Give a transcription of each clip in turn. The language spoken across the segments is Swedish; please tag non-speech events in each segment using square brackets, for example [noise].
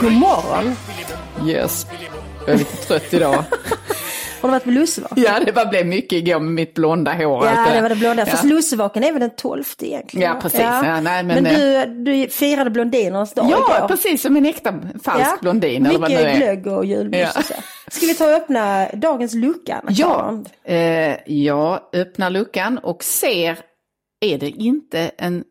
God morgon! Yes. Jag är lite trött idag. [laughs] Har du varit med lussevaken? Ja, det bara blev mycket igår med mitt blonda hår. Ja, det var det blonda. Ja. Fast lussevaken är väl den 12 egentligen? Ja, precis. Ja, nej, men, men du, du firade blondinernas dag Ja, igår. precis som en äkta falsk Ja, blondin. Eller vad det nu Mycket är. glögg och julmust Ja. Ska vi ta och öppna dagens lucka? Ja, eh, jag öppnar luckan och ser, är det inte en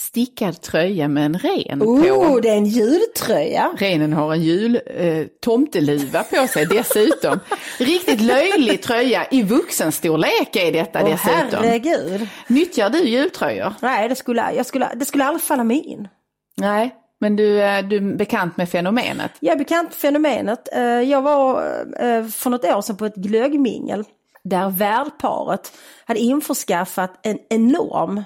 stickad tröja med en ren Oh, på? det är en jultröja. Renen har en jul eh, tomteluva på sig [laughs] dessutom. Riktigt löjlig tröja i vuxenstorlek är detta Åh dessutom. herregud. Nyttjar du jultröjor? Nej, det skulle, jag skulle, det skulle aldrig falla mig in. Nej, men du, är- du är bekant med fenomenet. Jag är bekant med fenomenet. Eh, Jag var eh, för något år sedan på ett glöggmingel där värdparet hade införskaffat en enorm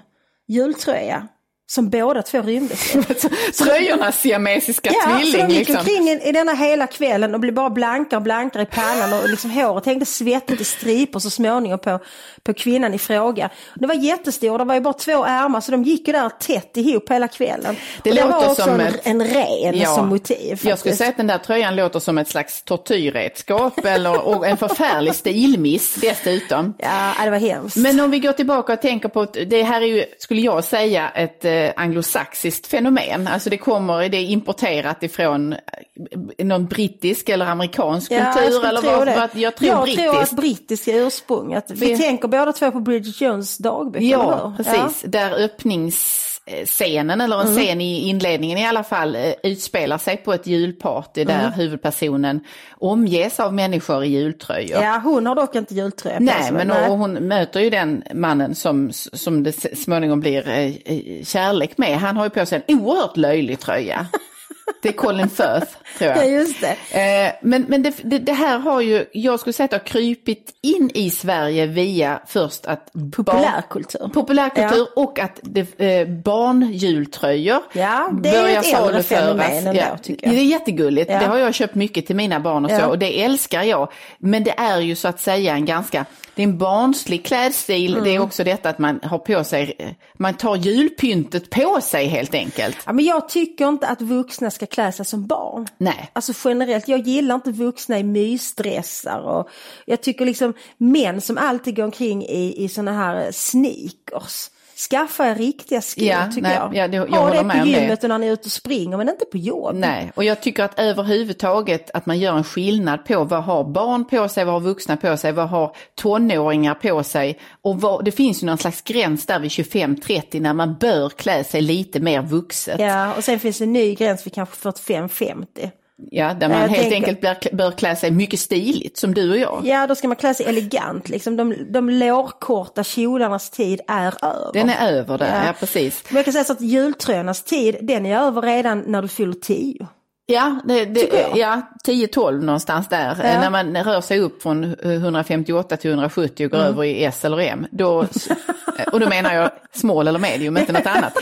jultröja som båda två rymdes. [laughs] Tröjornas siamesiska Ja, så tvilling de gick liksom. omkring i, denna hela kvällen och blev bara blankare och blankare i pannan och liksom håret hängde svettigt i stripor så småningom på, på kvinnan i fråga. Det var jättestor, det var ju bara två ärmar så de gick ju där tätt ihop hela kvällen. Det och det låter var också som en, ett- en ren Ja. som motiv. Jag skulle faktiskt. säga att den där tröjan låter som ett slags tortyrredskap eller, och en förfärlig stilmiss dessutom. Ja, det var hemskt. Men om vi går tillbaka och tänker på, det här är ju, skulle jag säga, ett eh, anglosaxiskt fenomen. Alltså det kommer, det är importerat ifrån eh, någon brittisk eller amerikansk Ja, jag kultur. skulle eller vad, det. vad, jag tror jag brittiskt. tror att brittiskt är ursprunget. Vi Det- tänker båda två på Bridget Jones dagböcker, Ja, precis. Där öppningsscenen, eller en Mm. scen i inledningen i alla fall, eh, utspelar sig på ett julparty där Mm. huvudpersonen omges av människor i jultröjor. Ja, hon har dock inte jultröja på Nej, men och hon möter ju den mannen som, som det småningom blir eh, eh, kärlek med. Han har ju på sig en oerhört löjlig tröja. [laughs] Det är Colin Firth, tror Ja, jag. just det. Eh, men men det, det, det här har ju, jag skulle säga att det har krypit in i Sverige via först att Populärkultur. populärkultur och att det, eh, barnjultröjor Ja, det är äldre fenomen ändå, tycker jag. Det är jättegulligt, Ja. det har jag köpt mycket till mina barn och så Ja. och det älskar jag. Men det är ju så att säga en ganska, det är en barnslig klädstil, det är Mm. också detta att man har på sig, man tar julpyntet på sig helt enkelt. Ja, men jag tycker inte att vuxna ska klä sig som barn. Nej. Alltså generellt, jag gillar inte vuxna i mysdressar och jag tycker liksom män som alltid går omkring i, i såna här sneakers. Skaffa er riktiga skor Ja, tycker nej, jag. ja, det- jag ha det med på om det. gymmet och när ni är ute och springer men inte på jobb. Nej, och jag tycker att överhuvudtaget att man gör en skillnad på vad har barn på sig, vad har vuxna på sig, vad har tonåringar på sig. Och vad, det finns ju någon slags gräns där vid 25-30 när man bör klä sig lite mer vuxet. Ja, Ja, och sen finns en ny gräns vid kanske 45-50. Där man Jag helt tänker- enkelt bör, bör klä sig mycket stiligt som du och jag. Ja, då ska man klä sig elegant liksom. De, de lårkorta kjolarnas tid är över. Den är över där, Ja. ja, precis. Men jag kan säga så att jultröjornas tid, den är över redan när du fyller 10. Ja, det, det, ja 10-12 någonstans där. Ja. När man rör sig upp från eh, 158 till 170 och går över i S eller M. Då, [laughs] och då menar jag small eller medium, inte något annat.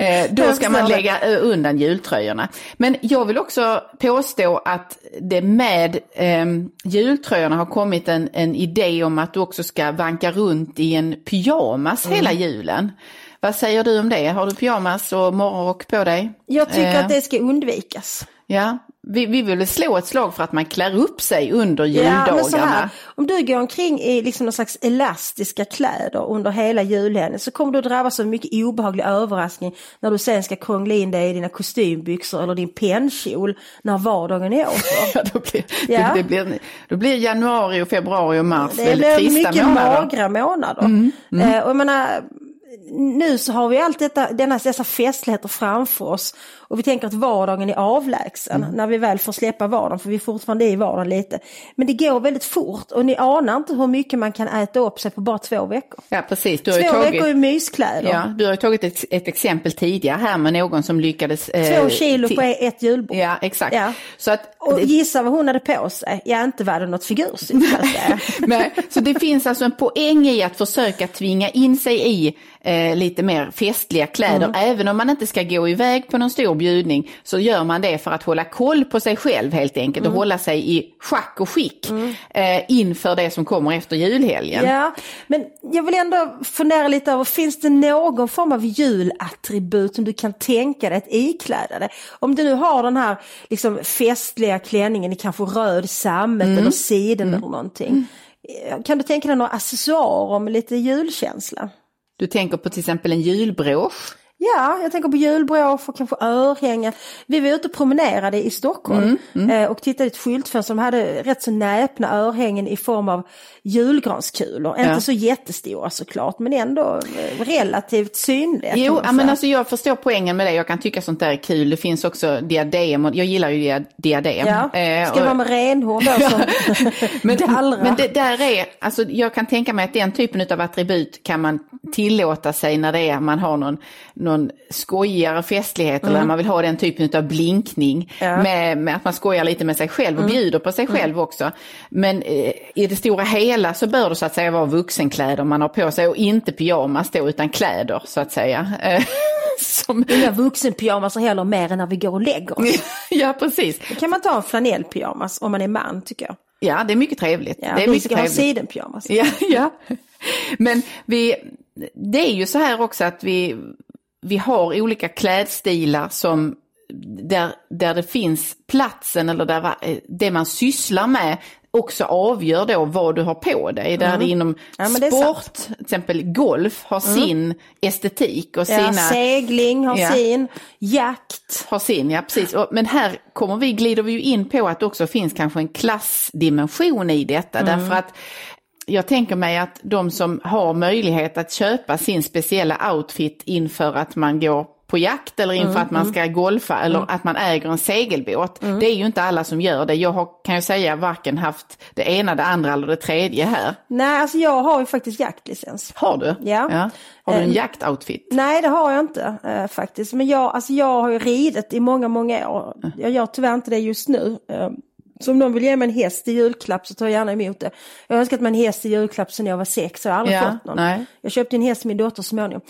Eh, då ska man lägga eh, undan jultröjorna. Men jag vill också påstå att det med eh, jultröjorna har kommit en, en idé om att du också ska vanka runt i en pyjamas Mm. hela julen. Vad säger du om det? Har du pyjamas och morgonrock på dig? Jag tycker Eh. att det ska undvikas. Ja, vi, vi vill slå ett slag för att man klär upp sig under Ja, men så här, juldagarna. om du går omkring i liksom någon slags elastiska kläder under hela julhelgen så kommer du drabbas av mycket obehaglig överraskning när du sen ska krångla in dig i dina kostymbyxor eller din pennkjol när vardagen är över. [laughs] Ja, då, blir, Ja. Det, det blir, då blir januari och februari och mars Det väldigt blir trista mycket månader. Mm, magra månader. Eh, och jag menar, nu så har vi allt detta, denna, dessa festligheter framför oss och vi tänker att vardagen är avlägsen Mm. när vi väl får släppa vardagen för vi är fortfarande i vardagen lite. Men det går väldigt fort och ni anar inte hur mycket man kan äta upp sig på bara två veckor. Ja, precis. Du har, ju Två tagit, veckor i myskläder. ja, du har ju tagit ett, ett exempel tidigare här med någon som lyckades... eh, Två kilo på ett julbord. Ja, exakt. Ja. Så att, Och gissa vad hon hade på sig? Ja, inte var det något figursynt. [laughs] Nej, så det finns alltså en poäng i att försöka tvinga in sig i eh, lite mer festliga kläder. Även om man inte ska gå iväg på någon stor bjudning så gör man det för att hålla koll på sig själv helt enkelt och hålla sig i schack och skick eh, inför det som kommer efter julhelgen. Ja, men jag vill ändå fundera lite över, finns det någon form av julattribut som du kan tänka dig att ikläda dig? Om du nu har den här liksom, festliga klänningen i kanske röd sammet Mm. eller siden eller någonting. Kan du tänka dig några accessoarer med lite julkänsla? Du tänker på till exempel en julbrås. Ja, jag tänker på julbrås och kanske örhängen. Vi var ute och promenerade i Stockholm Mm, eh, och tittade i ett skyltfönster. De hade rätt så näpna örhängen i form av julgranskulor. Ja. Inte så jättestora såklart, men ändå eh, relativt synliga. Jo, men alltså jag förstår poängen med det. Jag kan tycka sånt där är kul. Det finns också diadem jag gillar ju dia- diadem. Ja, Eh, ska och- vara med renhår då som [laughs] men, [laughs] men det där är, alltså jag kan tänka mig att den typen av attribut kan man tillåta sig när det är, man har någon, någon skojigare festlighet eller när man vill ha den typen av blinkning. Mm. Ja. Mm. Med, med att man skojar lite med sig själv och bjuder på sig själv också. Men eh, i det stora hela så bör det så att säga vara vuxenkläder man har på sig och inte pyjamas då utan kläder så att säga. Eh, [laughs] Som, Inga vuxenpyjamaser heller mer än när vi går och lägger oss. [laughs] ja precis. kan man ta en flanellpyjamas om man är man tycker jag. Ja det är mycket trevligt. Ja, det är vi mycket ska ha trevligt. sidenpyjamas. [laughs] Ja, ja. Men vi, det är ju så här också att vi, vi har olika klädstilar som där, där det finns platsen eller där eh, det man sysslar med också avgör då vad du har på dig. Där det inom Mm. Ja, sport, till exempel golf, har sin estetik och Ja, sina... segling har Ja. sin, jakt. har sin, ja precis. Men här kommer vi, glider vi ju in på att det också finns kanske en klassdimension i detta. Därför att jag tänker mig att de som har möjlighet att köpa sin speciella outfit inför att man går på jakt eller inför att man ska golfa eller att man äger en segelbåt. Det är ju inte alla som gör det. Jag har, kan jag säga, varken haft det ena, det andra eller det tredje här. Nej, alltså jag har ju faktiskt jaktlicens. Har du? Ja. Har du en Eh, jaktoutfit? Nej, det har jag inte eh, faktiskt. Men jag, alltså jag har ju ridit i många, många år. Jag gör tyvärr inte det just nu. Eh, så om någon vill ge mig en häst i julklapp så tar jag gärna emot det. Jag har önskat mig en häst i julklapp sedan jag var sex, så jag har aldrig Ja, fått någon. nej. Jag köpte en häst till min dotter småningom.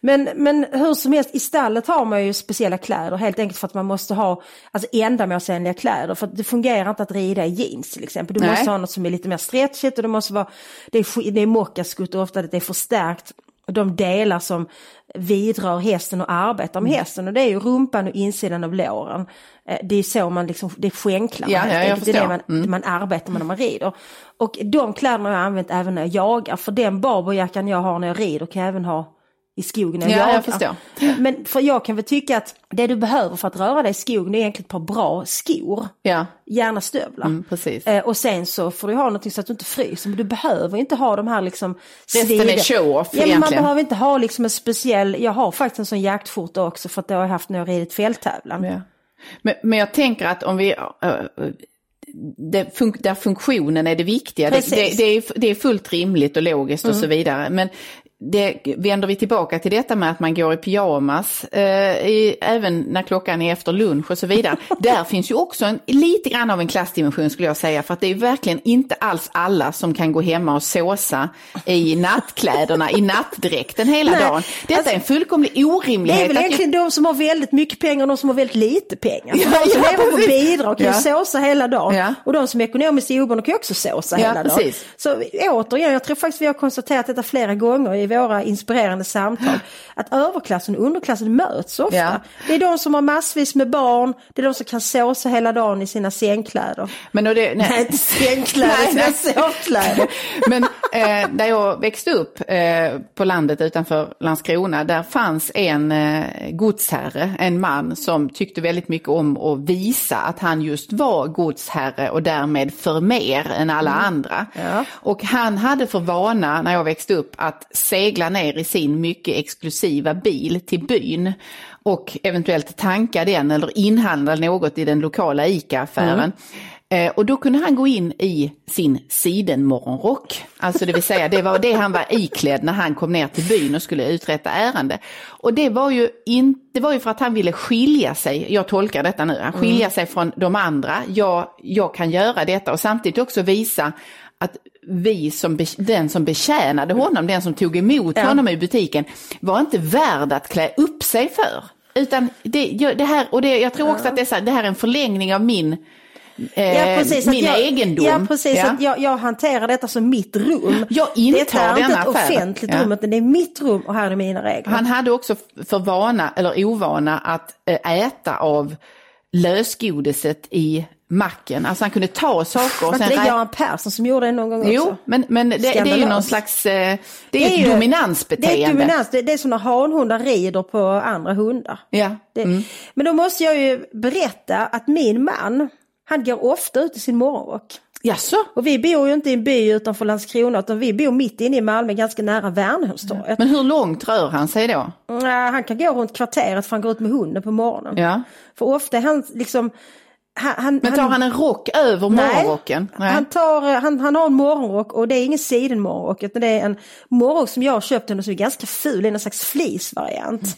Men, men hur som helst, i stallet har man ju speciella kläder helt enkelt för att man måste ha alltså, ändamålsenliga kläder. För att det fungerar inte att rida i jeans till exempel. Du Nej. måste ha något som är lite mer stretchigt och det måste vara, det är, det är mockaskutt och ofta det är förstärkt. De delar som vidrör hästen och arbetar Mm. med hästen och det är ju rumpan och insidan av låren. Eh, Det är så man liksom, det är skänklarna Ja, ja, jag. Det är det man. Mm. man arbetar med när man rider. Och de kläderna har jag använt även när jag jagar. För den barberjackan jag har när jag rider kan jag även ha i skogen jag Ja, jag förstår. Men för jag kan väl tycka att det du behöver för att röra dig i skogen är egentligen ett par bra skor. Ja, Gärna stövlar. Mm, precis. Eh, och sen så får du ha någonting så att du inte fryser. Men du behöver inte ha de här liksom Resten är show-off ja, men Man egentligen. behöver inte ha liksom en speciell, jag har faktiskt en sån jaktskjorta också för att det har jag haft när jag ridit fälttävlan. Ja. Men, men jag tänker att om vi... äh, det fun där funktionen är det viktiga, det. Mm. det, det, är, det är fullt rimligt och logiskt och så vidare. Men det vänder vi tillbaka till detta med att man går i pyjamas, eh, i, även när klockan är efter lunch och så vidare. [laughs] Där finns ju också en, lite grann av en klassdimension skulle jag säga, för att det är verkligen inte alls alla som kan gå hemma och såsa i [laughs] nattkläderna, i nattdräkten hela Nej, dagen. Detta alltså, är en fullkomlig Det orimlighet. är väl egentligen de som har väldigt mycket pengar och de som har väldigt lite pengar. Ja, de som ja, lever på bidrag kan Ja. såsa hela dagen. Ja. Och de som är ekonomiskt obundna kan också såsa Ja, hela dagen. precis. Så återigen, jag tror faktiskt vi har konstaterat detta flera gånger i våra inspirerande samtal. [gasps] Att överklassen och underklassen möts ofta. Ja. Det är de som har massvis med barn, det är de som kan såsa hela dagen i sina sängkläder. Men och det, Nej, inte sängkläder, Nej, sina nej. sovkläder. [laughs] Men eh, där jag växte upp eh, på landet utanför Landskrona, där fanns en eh, godsherre, en man som tyckte väldigt mycket om att visa att han just var godsherre och därmed för mer än alla andra. Ja. Och han hade för vana när jag växte upp att segla ner i sin mycket exklusiva bil till byn och eventuellt tanka den eller inhandla något i den lokala ICA-affären. Eh, och då kunde han gå in i sin sidenmorgonrock. Alltså det vill säga det var det han var iklädd när han kom ner till byn och skulle uträtta ärende. Och det var ju, in, det var ju för att han ville skilja sig, jag tolkar detta nu, han skilja sig från de andra. Jag, jag kan göra detta och samtidigt också visa att vi som, den som betjänade honom, den som tog emot Ja. honom i butiken, var inte värd att klä upp sig för. Utan det, det här, och det, jag tror också att det, är så här, det här är en förlängning av min, eh, att min jag, egendom. Ja, precis. Ja. Att jag, jag hanterar detta som mitt rum. Jag intar Detta är inte ett offentligt Ja. rum, utan det är mitt rum och här är mina regler. Han hade också för vana, eller ovana, att eh, äta av lösgodiset i macken. Alltså han kunde ta saker Var inte det Göran Persson som gjorde det någon gång Jo, också? men, men det, det är ju någon slags, eh, det är, Det är ett ju- dominansbeteende. Det är dominans, det, det är som när hanhundar rider på andra hundar. Ja. Mm. Men då måste jag ju berätta att min man, han går ofta ut i sin morgonrock. Jaså? Och vi bor ju inte i en by utanför Landskrona utan vi bor mitt inne i Malmö ganska nära Värnhemstorget. Men hur långt rör han sig då? Han kan gå runt kvarteret för han går ut med hunden på morgonen. Ja. För ofta är han liksom... Han, han, Men tar han en rock över morgonrocken? Nej, han, tar, eh, han, han har en morgonrock och det är ingen sidenmorgonrock utan det är en morgonrock som jag har köpt och som är ganska ful, det är en slags fleecevariant.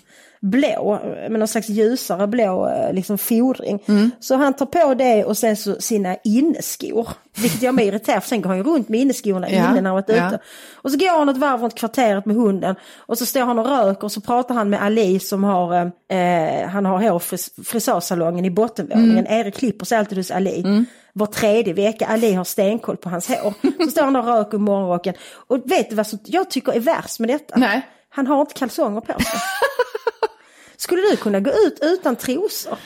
Blå, eh, med någon slags ljusare blå eh, liksom fodring. Så han tar på det och sen så sina inneskor. Vilket gör mig irriterad för sen går han ju runt med inneskorna Ja, när han varit ja. ute. Och så går han ett varv runt kvarteret med hunden och så står han och röker och så pratar han med Ali som har, eh, han har hårfris- frisörsalongen i bottenvåningen. Mm. Erik klipper sig alltid hos Ali. Var tredje vecka, Ali har stenkoll på hans hår. Så står han och röker morgonrocken. Och vet du vad som jag tycker är värst med detta? Nej. Han har inte kalsonger på sig. [laughs] Skulle du kunna gå ut utan trosor?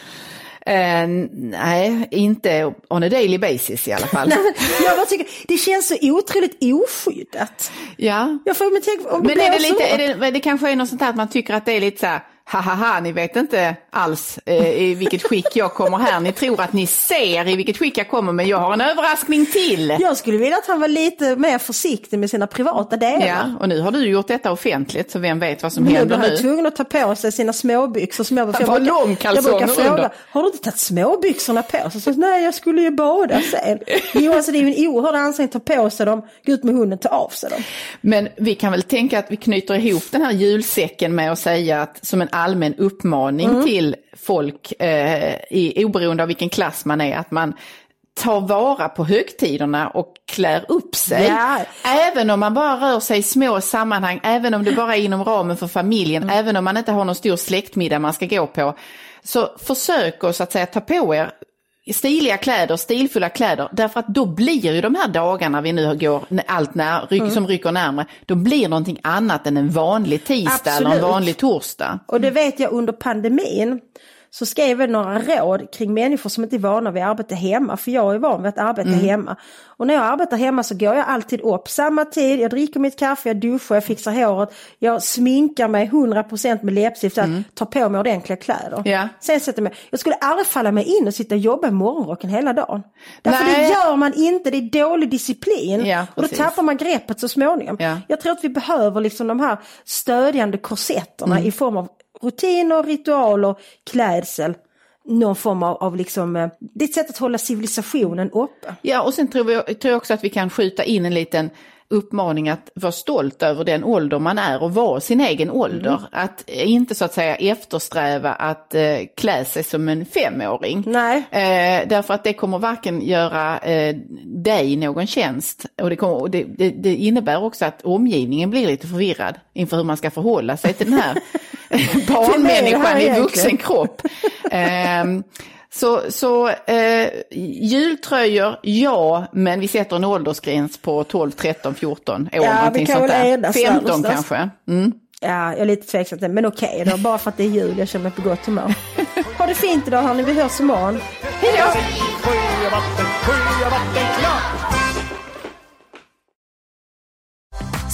Eh, nej, inte on a daily basis i alla fall. [laughs] Jag bara tycker, det känns så otroligt oskyddat. ja. Jag får om det Men är det, lite, är det, det kanske är något sånt här att man tycker att det är lite så här, hahaha, ni vet inte alls eh, i vilket skick jag kommer här. Ni tror att ni ser i vilket skick jag kommer, men jag har en överraskning till. Jag skulle vilja att han var lite mer försiktig med sina privata delar. Ja, och nu har du gjort detta offentligt, så vem vet vad som nu händer blir han nu. tvungen att ta på sig sina småbyxor som jag, för jag, Var brukar, jag brukar fråga, under. har du inte tagit småbyxorna på sig? Så, nej, jag skulle ju bada sen. Jo, alltså det är ju en oerhörd ansträngning att ta på sig dem, gå ut med hunden, ta av sig dem. Men vi kan väl tänka att vi knyter ihop den här julsäcken med att säga att som en allmän uppmaning Mm. till folk, eh, i, oberoende av vilken klass man är, att man tar vara på högtiderna och klär upp sig. Ja. Även om man bara rör sig i små sammanhang, även om det bara är inom ramen för familjen, Mm. även om man inte har någon stor släktmiddag man ska gå på. Så försök att, så att säga, ta på er stiliga kläder, stilfulla kläder, därför att då blir ju de här dagarna vi nu går allt när, ryck, Mm. som rycker närmare, då blir någonting annat än en vanlig tisdag eller en Absolut. vanlig torsdag. Och det vet jag under pandemin så skrev jag några råd kring människor som inte är vana vid att arbeta hemma. För jag är van vid att arbeta Mm. hemma. Och när jag arbetar hemma så går jag alltid upp samma tid, jag dricker mitt kaffe, jag duschar, jag fixar håret, jag sminkar mig 100% med läppstift, att tar på mig ordentliga kläder. Mm. Ja. Sen sätter jag mig, jag skulle aldrig falla mig in och sitta och jobba i morgonrocken hela dagen. Därför Nej. det gör man inte, det är dålig disciplin. Ja, och då tappar man greppet så småningom. Ja. Jag tror att vi behöver liksom de här stödjande korsetterna Mm. i form av rutiner, ritualer, klädsel. Någon form av, av liksom, eh, det är ett sätt att hålla civilisationen uppe. Ja, och sen tror jag, tror jag också att vi kan skjuta in en liten uppmaning att vara stolt över den ålder man är och vara sin egen ålder. Mm. Att inte så att säga eftersträva att eh, klä sig som en femåring. Nej. Eh, därför att det kommer varken göra eh, dig någon tjänst och, det, kommer, och det, det, det innebär också att omgivningen blir lite förvirrad inför hur man ska förhålla sig till den här [laughs] barnmänniskan i vuxen kropp. [laughs] Så så eh, jultröjor, ja, men vi sätter en åldersgräns på 12, 13, 14 år. Ja, vi kan sånt väl där. enas där 15 någonstans. kanske. Mm. Ja, jag är lite tveksam till men okej då. Bara för att det är jul, jag känner mig på gott humör. ha det fint idag hörni, vi hörs imorgon. Hej då!